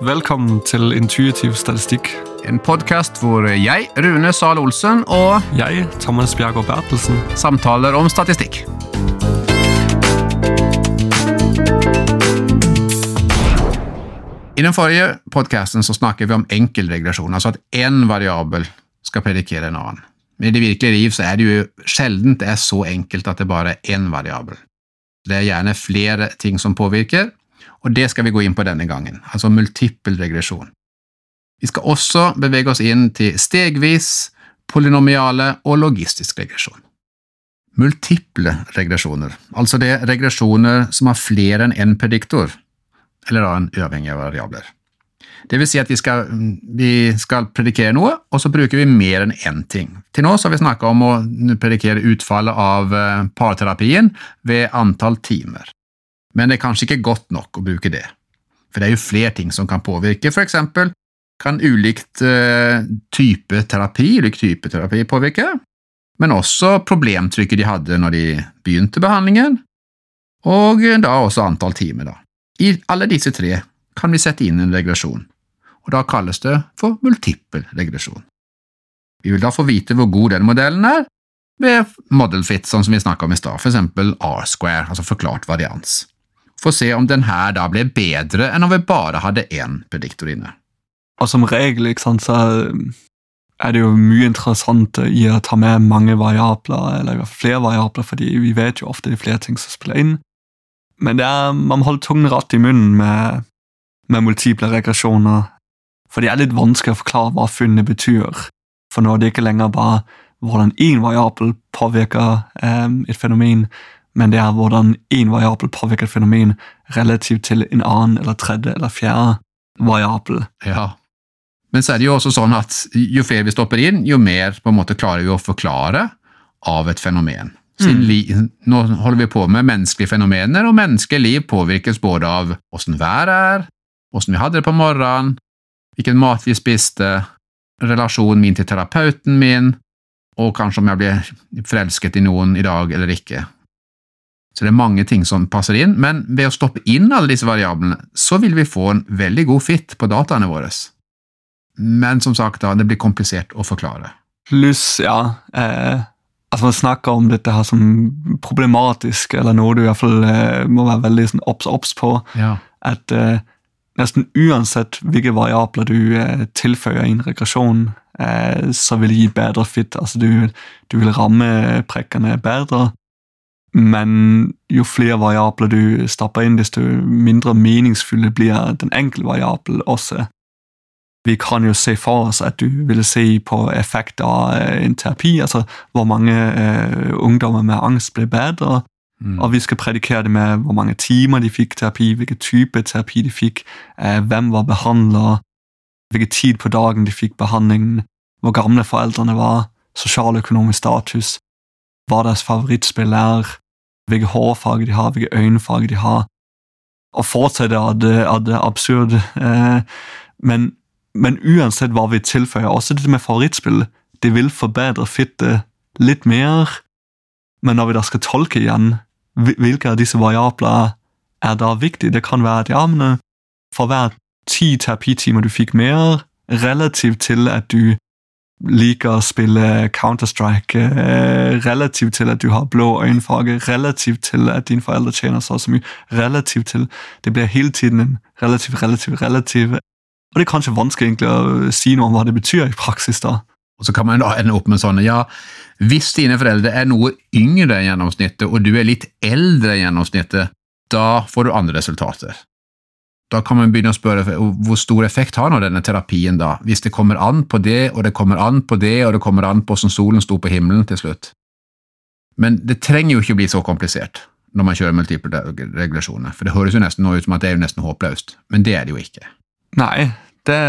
Velkommen til Intuitiv statistikk. En podkast hvor jeg, Rune Sahl Olsen, og Jeg, Thomas Bjergård Bertelsen. samtaler om statistikk. I den forrige podkasten snakket vi om enkelregresjon, altså at én variabel skal predikere en annen. Men i det virkelige liv så er det jo sjelden det er så enkelt at det bare er én variabel. Det er gjerne flere ting som påvirker, og det skal vi gå inn på denne gangen, altså multiple regresjon. Vi skal også bevege oss inn til stegvis, polynomiale og logistisk regresjon. Multiple regresjoner, altså det er regresjoner som har flere enn én prediktor, eller da en uavhengig av variabler. Det vil si at vi skal, vi skal predikere noe, og så bruker vi mer enn én ting. Til nå har vi snakka om å predikere utfallet av eh, parterapien ved antall timer. Men det er kanskje ikke godt nok å bruke det, for det er jo flere ting som kan påvirke. For eksempel kan ulikt uh, type terapi, ulik type terapi påvirke, men også problemtrykket de hadde når de begynte behandlingen, og da også antall timer. Da. I alle disse tre kan vi sette inn en regresjon, og da kalles det for multiple regresjon. Vi vil da få vite hvor god den modellen er ved model fit, sånn som vi snakka om i stad, for eksempel R-square, altså forklart varians for å se om den her da ble bedre enn om vi bare hadde én prediktor inne. Og som regel sant, er det jo mye interessant i å ta med mange variabler, eller flere variabler, fordi vi vet jo ofte det er flere ting som spiller inn. Men er, man holder tungen rett i munnen med, med multiple regresjoner, for det er litt vanskelig å forklare hva funnet betyr. For nå er det ikke lenger bare hvordan én variabel påvirker um, et fenomen, men det er hvordan én variabel påvirker et fenomen relativt til en annen eller tredje eller fjerde variabel. Ja, men så er det jo også sånn at jo flere vi stopper inn, jo mer på en måte klarer vi å forklare av et fenomen. Mm. Nå holder vi på med menneskelige fenomener, og menneskelig liv påvirkes både av åssen været er, åssen vi hadde det på morgenen, hvilken mat vi spiste, relasjonen min til terapeuten min, og kanskje om jeg blir forelsket i noen i dag eller ikke. Så det er mange ting som passer inn, men ved å stoppe inn alle disse variablene, så vil vi få en veldig god fit på dataene våre. Men som sagt, da, det blir komplisert å forklare. Pluss, ja eh, altså man snakker om dette her som problematisk, eller noe du i hvert fall eh, må være veldig sånn, obs på. Ja. At eh, nesten uansett hvilke variabler du eh, tilføyer i en regresjon, eh, så vil det gi bedre fit. Altså du, du vil ramme prekkene bedre. Men jo flere variabler du stapper inn, desto mindre meningsfulle blir den enkelte variabel også. Vi kan jo se for oss at du ville se på effekt av eh, en terapi, altså hvor mange uh, ungdommer med angst ble bedre, mm. og vi skal predikere det med hvor mange timer de fikk terapi, hvilken type terapi de fikk, uh, hvem var behandler, hvilken tid på dagen de fikk behandlingen, hvor gamle foreldrene var, sosialøkonomisk status, hva deres favorittspill er, hvilke hårfarger de har, hvilke øyenfarger de har, og fortsette av det, er det absurde. Eh, men, men, uansett hva vi tilføyer, også dette med favorittspill, det vil forbedre fittet litt mer. Men når vi da skal tolke igjen, hvilke av disse variabler er da viktig? Det kan være at ja, men eh, for hver ti terapitimer du fikk mer, relativt til at du liker å spille Counter-Strike, eh, relativt til at du har blå øyenfarge, relativt til at dine foreldre tjener så og så mye, relativt til Det blir hele tiden en relativ, relativ, relativ Og det er kanskje vanskelig egentlig å si noe om hva det betyr i praksis. da. Og så kan man da ende opp med sånn ja, hvis dine foreldre er noe yngre enn gjennomsnittet, og du er litt eldre enn gjennomsnittet, da får du andre resultater da kan man begynne å spørre hvor stor effekt har nå denne terapien, da, hvis det kommer an på det, og det kommer an på det, og det kommer an på hvordan solen sto på himmelen til slutt. Men det trenger jo ikke bli så komplisert når man kjører multiple regulasjoner, for det høres jo nesten ut som at det er jo nesten håpløst, men det er det jo ikke. Nei, det,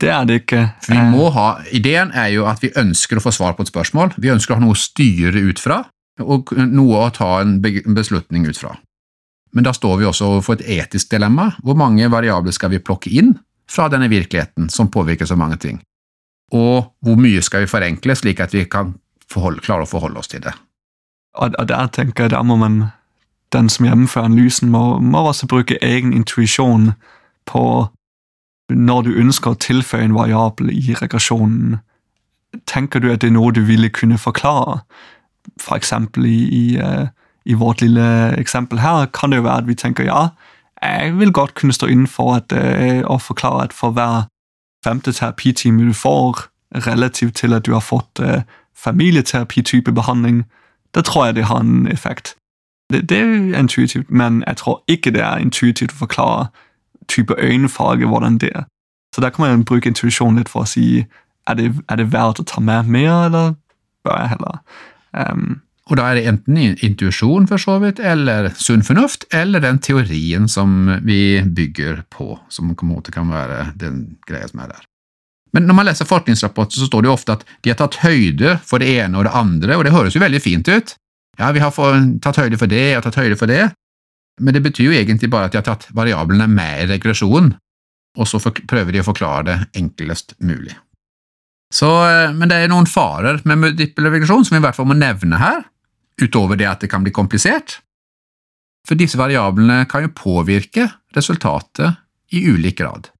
det er det ikke. For vi må ha, Ideen er jo at vi ønsker å få svar på et spørsmål, vi ønsker å ha noe å styre ut fra, og noe å ta en beslutning ut fra. Men da står vi også overfor et etisk dilemma. Hvor mange variabler skal vi plukke inn fra denne virkeligheten som påvirker så mange ting? Og hvor mye skal vi forenkle, slik at vi kan forholde, klare å forholde oss til det? Og, der tenker jeg der må man, den som gjennomfører analysen, må, må også bruke egen intuisjon på Når du ønsker å tilføye en variabel i regresjonen, tenker du at det er noe du ville kunne forklare? For eksempel i, i, eh, i vårt lille eksempel her kan det jo være at vi tenker ja, jeg vil godt kunne stå innenfor at, uh, og forklare at for hver femte terapitime du får, relativt til at du har fått uh, familieterapi-type behandling, da tror jeg det har en effekt. Det, det, er intuitivt, men jeg tror ikke det er intuitivt å forklare type øyenfarge, hvordan det er. Så der kan man bruke intuisjon litt for å si er det, er det verdt å ta med mer, eller bør jeg heller um, og da er det enten intuisjon, for så vidt, eller sunn fornuft, eller den teorien som vi bygger på, som på en måte kan være den greia som er der. Men når man leser forskningsrapporter, så står det jo ofte at de har tatt høyde for det ene og det andre, og det høres jo veldig fint ut. Ja, vi har tatt høyde for det og tatt høyde for det, men det betyr jo egentlig bare at de har tatt variablene med i regresjonen, og så prøver de å forklare det enklest mulig. Så, eh, men det er noen farer med multiple regresjon som vi i hvert fall må nevne her, utover det at det kan bli komplisert. For disse variablene kan jo påvirke resultatet i ulik grad.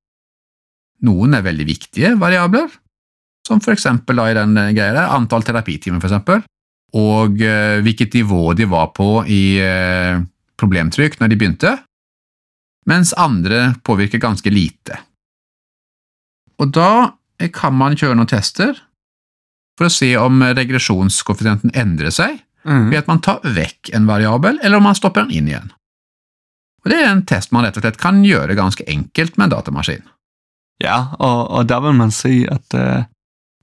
Noen er veldig viktige variabler, som for eksempel da i den greia der, antall terapitimer, for eksempel, og uh, hvilket nivå de var på i uh, problemtrykk når de begynte, mens andre påvirker ganske lite. Og da kan man kjøre noen tester for å se om regresjonskoeffisienten endrer seg mm. ved at man tar vekk en variabel, eller om man stopper den inn igjen. Og Det er en test man rett og slett kan gjøre ganske enkelt med en datamaskin. Ja, og, og der vil man si at, uh,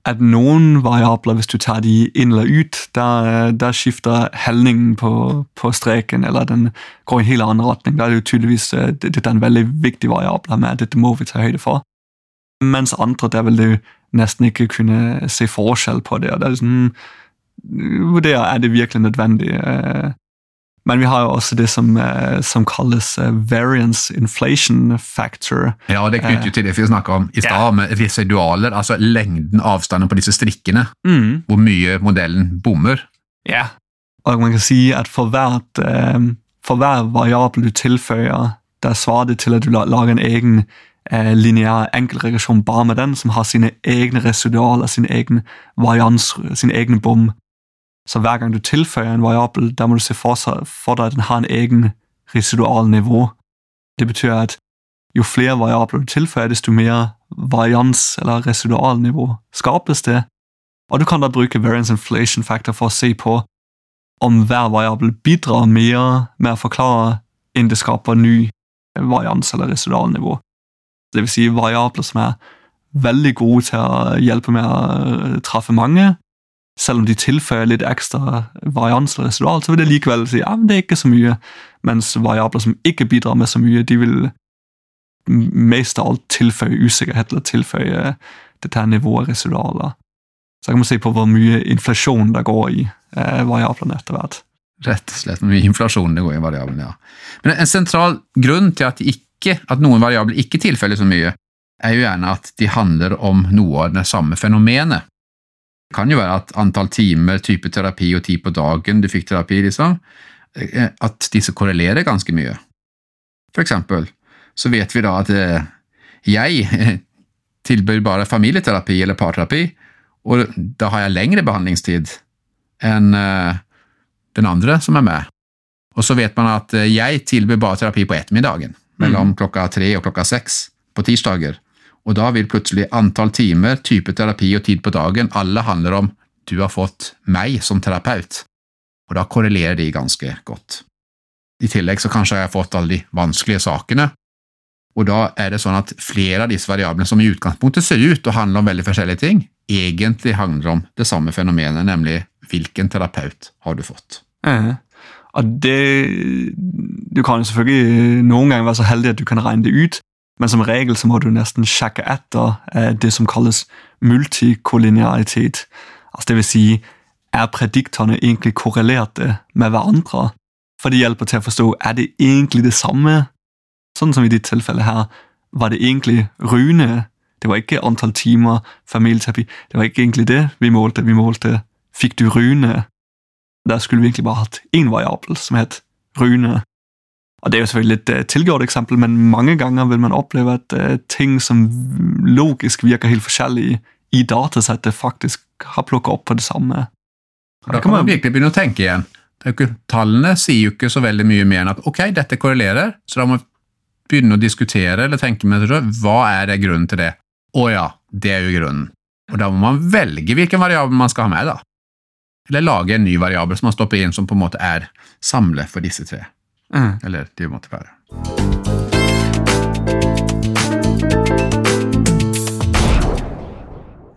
at noen variabler, hvis du tar de inn eller ut, der, der skifter helningen på, på, streken, eller den går i en helt annen retning. Da er det jo tydeligvis uh, det, er en veldig viktig variabel med dette må vi ta høyde for. Mens andre der vil du nesten ikke kunne se forskjell på det. og det er liksom, Vurdere er det virkelig nødvendig. Uh, men vi har jo også det som, eh, som kalles eh, variance inflation factor. Ja, det knytter jo til det vi snakka om i stad, yeah. med residualer. Altså lengden, avstanden på disse strikkene. Mm. Hvor mye modellen bommer. Ja, og man kan si at for, hvert, eh, for hver variabel du tilføyer, der svarer det til at du lager en egen lineær enkeltregresjon bare med den, som har sine egne residualer, sin egen varians, sin egne bom. Så hver gang du tilføyer en variabel, der må du se for, for deg at den har en egen residualnivå. Det betyr at jo flere variabler du tilføyer, desto mer varians eller residualnivå skapes det. Og du kan da bruke variance inflation factor for å se på om hver variabel bidrar mer med å forklare enn det skaper ny varians eller residualnivå. Det vil si variabler som er veldig gode til å hjelpe med å treffe mange, selv om de tilføyer litt ekstra varians residual, så vil det likevel si men det er ikke så mye. Mens variabler som ikke bidrar med så mye, de vil mest av alt tilføye usikkerhet eller tilføye dette nivået residualer. Så kan man se på hvor mye inflasjon det går i eh, variablene etter hvert. Rett og slett hvor mye inflasjon det går i variablene, ja. Men en sentral grunn til at, ikke, at noen variabler ikke tilfeller så mye, er jo gjerne at de handler om noe av det samme fenomenet. Det kan jo være at antall timer, type terapi og tid på dagen du fikk terapi, liksom, eh, at disse korrelerer ganske mye. For eksempel så vet vi da at eh, jeg eh, tilbyr bare familieterapi eller parterapi, og da har jeg lengre behandlingstid enn den andre som er med. Og så vet man at jeg tilbyr bare terapi på ettermiddagen, mellom mm. klokka tre og klokka seks på tirsdager og da vil plutselig antall timer, type terapi og tid på dagen alle handler om du har fått meg som terapeut, og da korrelerer de ganske godt. I tillegg så kanskje jeg har fått alle de vanskelige sakene, og da er det sånn at flere av disse variablene som i utgangspunktet ser ut til å handle om veldig forskjellige ting, egentlig handler om det samme fenomenet, nemlig hvilken terapeut har du fått. Og det Du kan selvfølgelig noen ganger være så heldig at du kan regne det ut, men som regel så må du nesten sjekke etter eh, det som kalles multikollinearitet. Altså det vil si, er prediktorene egentlig korrelerte med hverandre? For det hjelper til å forstå er det egentlig det samme. Sånn som i ditt tilfelle her, var det egentlig Rune? Det var ikke antall timer familieterapi. Det var ikke egentlig det vi målte. Vi målte fikk du Rune. Der skulle vi egentlig bare hatt én variabel som het Rune. Og Det er jo selvfølgelig et uh, tilgjort eksempel, men mange ganger vil man oppleve at uh, ting som logisk virker helt forskjellig i datasettet, faktisk har plukket opp på det samme. Da kan man virkelig begynne å tenke igjen. Ikke, tallene sier jo ikke så veldig mye mer enn at ok, dette korrelerer, så da må man begynne å diskutere eller tenke med seg hva er det grunnen til det. Å ja, det er jo grunnen. Og da må man velge hvilken variabel man skal ha med, da. Eller lage en ny variabel som man stopper inn, som på en måte er samlet for disse tre. Mm. Eller det måtte være.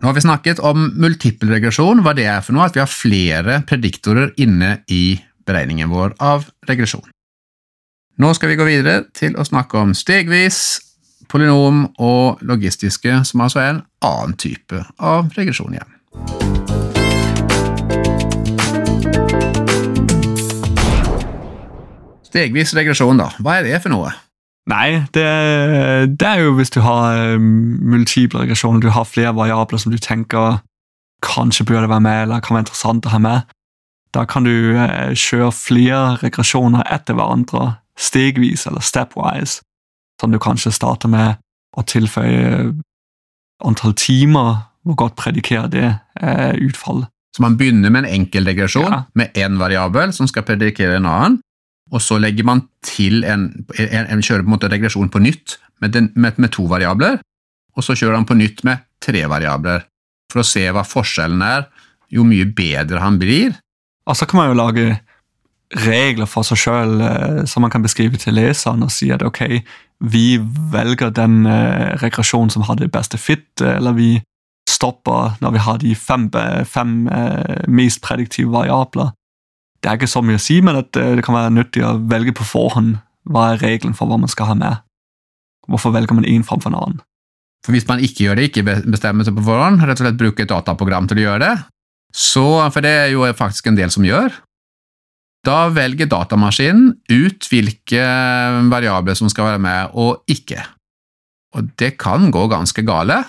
Nå har vi snakket om multipleregresjon. hva det er for noe, at vi har flere prediktorer inne i beregningen vår av regresjon. Nå skal vi gå videre til å snakke om stegvis, polynom og logistiske, som altså er en annen type av regresjon igjen. Stegvis regresjon, da. Hva er det for noe? Nei, det, det, er jo hvis du har multiple regresjoner, du har flere variabler som du tenker kanskje burde være med, eller kan være interessant å ha med. Da kan du eh, kjøre flere regresjoner etter hverandre, stegvis eller stepwise, som du kanskje starter med å tilføye antall timer, hvor godt predikerer det eh, utfall. Så man begynner med en enkel regresjon ja. med én variabel som skal predikere en annen, og så legger man til en, en, en kjører på en måte regresjon på nytt med, den, med, med, to variabler, og så kjører han på nytt med tre variabler, for å se hva forskjellen er, jo mye bedre han blir. Og så kan man jo lage regler for seg sjøl eh, som man kan beskrive til leseren, og si at ok, vi velger den eh, regresjonen som har det beste fit, eller vi stopper når vi har de fem, fem eh, mest prediktive variabler det er ikke så mye å si, men at eh, det kan være nyttig å velge på forhånd hva er regelen for hva man skal ha med. Hvorfor velger man én framfor en annen? For Hvis man ikke gjør det, ikke bestemmer seg på forhånd, rett og slett bruker et dataprogram til å gjøre det, så, for det er jo faktisk en del som gjør, da velger datamaskinen ut hvilke variabler som skal være med og ikke. Og det kan gå ganske gale.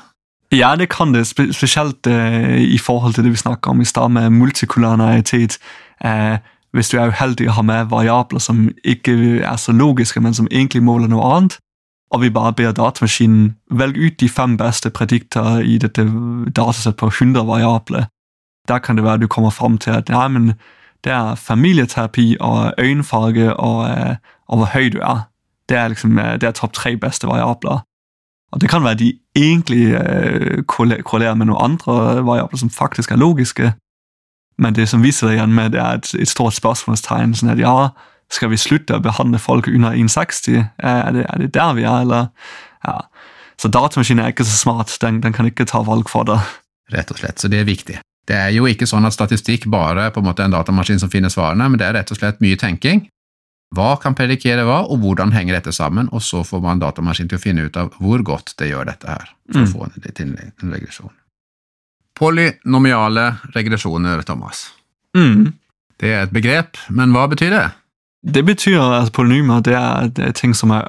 Ja, det kan det, spesielt uh, i forhold til det vi snakka om i stad med multikularitet. Uh, hvis du er uheldig å ha med variabler som ikke er så logiske, men som egentlig måler noe annet, og vi bare ber datamaskinen velge ut de fem beste predikter i dette datasettet på 100 variabler, da kan det være du kommer fram til at nei, men det er familieterapi og øyenfarge og, uh, og hvor høy du er. Det er, liksom, det er topp tre beste variabler. Og Det kan være de egentlig uh, korrelerer med noen andre variabler som faktisk er logiske, men det som viser deg igjen med, det er et, et stort spørsmålstegn. sånn at ja, Skal vi slutte å behandle folk under 1,60? Er det, er det der vi er, eller? Ja. Så datamaskinen er ikke så smart. Den, den kan ikke ta valg for det. Rett og slett, så det er viktig. Det er jo ikke sånn at statistikk bare er på en måte en datamaskin som finner svarene, men det er rett og slett mye tenking. Hva kan predikere hva, og hvordan henger dette sammen? Og så får man datamaskin til å finne ut av hvor godt det gjør dette her, for mm. å få en, til en regresjon. Polynomiale regresjoner, Thomas. Mm. Det er et begrep, men hva betyr det? Det betyr at polynymer det er, det er ting som er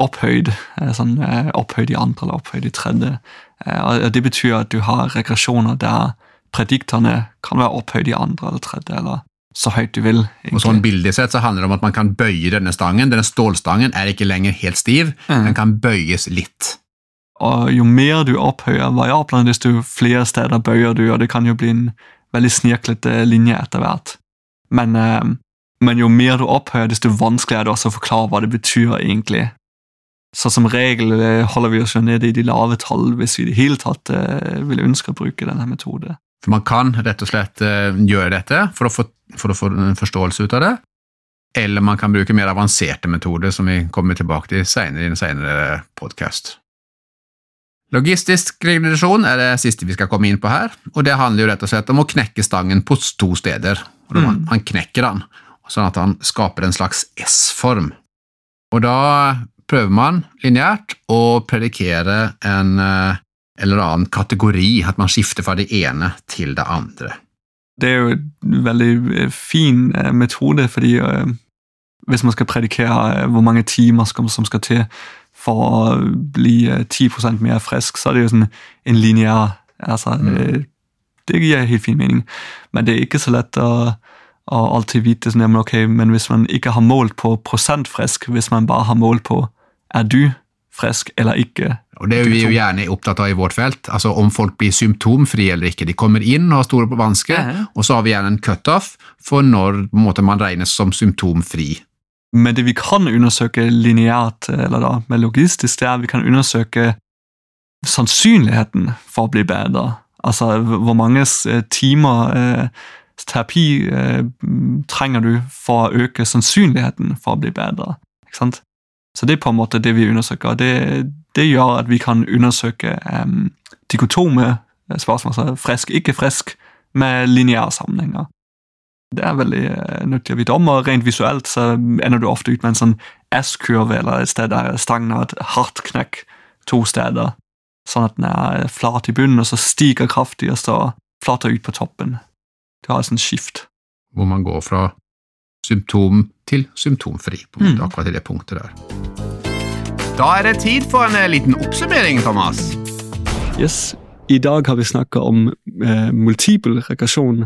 opphøyd, sånn, opphøyd i andre eller opphøyd i tredje. Og Det betyr at du har regresjoner der prediktene kan være opphøyd i andre eller tredje. eller så høyt du vil. Egentlig. Og sånn Bildelig sett så handler det om at man kan bøye denne stangen. Denne stålstangen er ikke lenger helt stiv, mm. den kan bøyes litt. Og Jo mer du opphøyer variablene, desto flere steder bøyer du, og det kan jo bli en veldig snirklete linje etter hvert. Men, eh, men, jo mer du opphøyer, desto vanskeligere er det også å forklare hva det betyr egentlig. Så som regel eh, holder vi oss jo nede i de lave tall hvis vi i det hele tatt eh, vil ønske å bruke denne metoden. For Man kan rett og slett gjøre dette for å, få, for å få en forståelse ut av det, eller man kan bruke mer avanserte metoder, som vi kommer tilbake til senere i en senere podkast. Logistisk regresjon er det siste vi skal komme inn på her, og det handler jo rett og slett om å knekke stangen på to steder. Mm. Man knekker den, sånn at han skaper en slags S-form. Og da prøver man lineært å predikere en uh, eller annen kategori, at man skifter fra det ene til det andre. Det er jo en veldig eh, fin eh, metode, fordi hvis man skal predikere hvor mange timer som skal til for å bli 10% mer frisk, så er det jo sånn en lineær altså, mm. Det gir helt fin mening, men det er ikke så lett å, å alltid vite sånn, ja, men okay, men hvis man ikke har målt på prosent frisk, hvis man bare har målt på er du frisk eller ikke. Og Det er vi jo gjerne opptatt av i vårt felt, altså om folk blir symptomfrie eller ikke. De kommer inn og har store vansker, Ja, og så har vi gjerne en cutoff for når på en måte, man regnes som symptomfri. Men det vi kan undersøke lineært, eller da med logistisk, det er at vi kan undersøke sannsynligheten for å bli bedre. Altså hvor mange eh, timer eh, terapi eh, trenger du for å øke sannsynligheten for å bli bedre. Ikke sant? Så det er på en måte det vi undersøker. Det, det gjør at vi kan undersøke um, dikotome spørsmål, altså frisk, ikke frisk, med lineære sammenhenger. Det er veldig uh, nyttig å vite om, og rent visuelt så ender du ofte ut med en sånn S-kurve, eller et sted der stangen har et hardt knekk to steder, sånn at den er flat i bunnen, og så stiger kraftig og så flater ut på toppen. Du har et sånt skift. Hvor man går fra symptom til symptomfri, på en måte, Mm. akkurat i det punktet der. Da er det tid for en eh, liten oppsummering, Thomas. Yes. I dag har vi snakket om eh, multiple regresjon,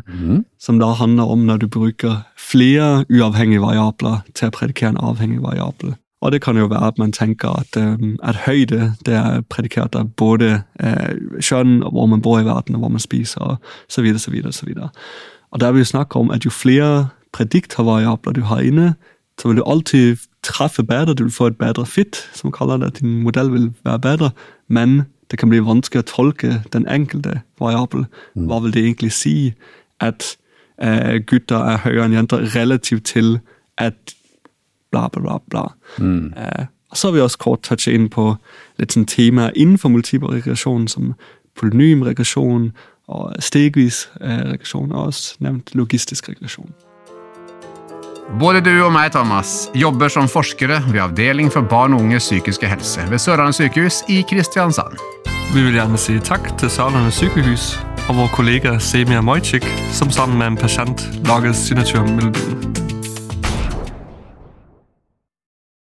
som da handler om når du bruker flere uavhengige variabler til å predikere en avhengig variabel. Og det kan jo være at man tenker at, eh, at høyde det er predikert av både eh, kjønn, og hvor man bor i verden, og hvor man spiser, og så videre, så videre, så videre. Og der vil vi snakke om at jo flere prediktorvariabler du har inne, så vil du alltid treffe bedre, du vil få et bedre fit, som kaller det, at din modell vil være bedre, men det kan bli vanskelig å tolke den enkelte variabel. Hva vil det egentlig si at uh, gutter er høyere enn jenter relativt til at bla, bla, bla, bla. Eh, og så har vi også kort touchet inn på litt sånn temaer innenfor multiple regresjon, som polynymregresjon og stegvis eh, regresjon, og også nevnt logistisk regresjon. Både du og meg, Thomas, jobber som forskere ved Avdeling for barn og unges psykiske helse ved Sørlandet sykehus i Kristiansand. Vi vil gjerne si takk til Sørlandet sykehus og vår kollega Semia Mojcik, som sammen med en pasient lager signaturmelodien.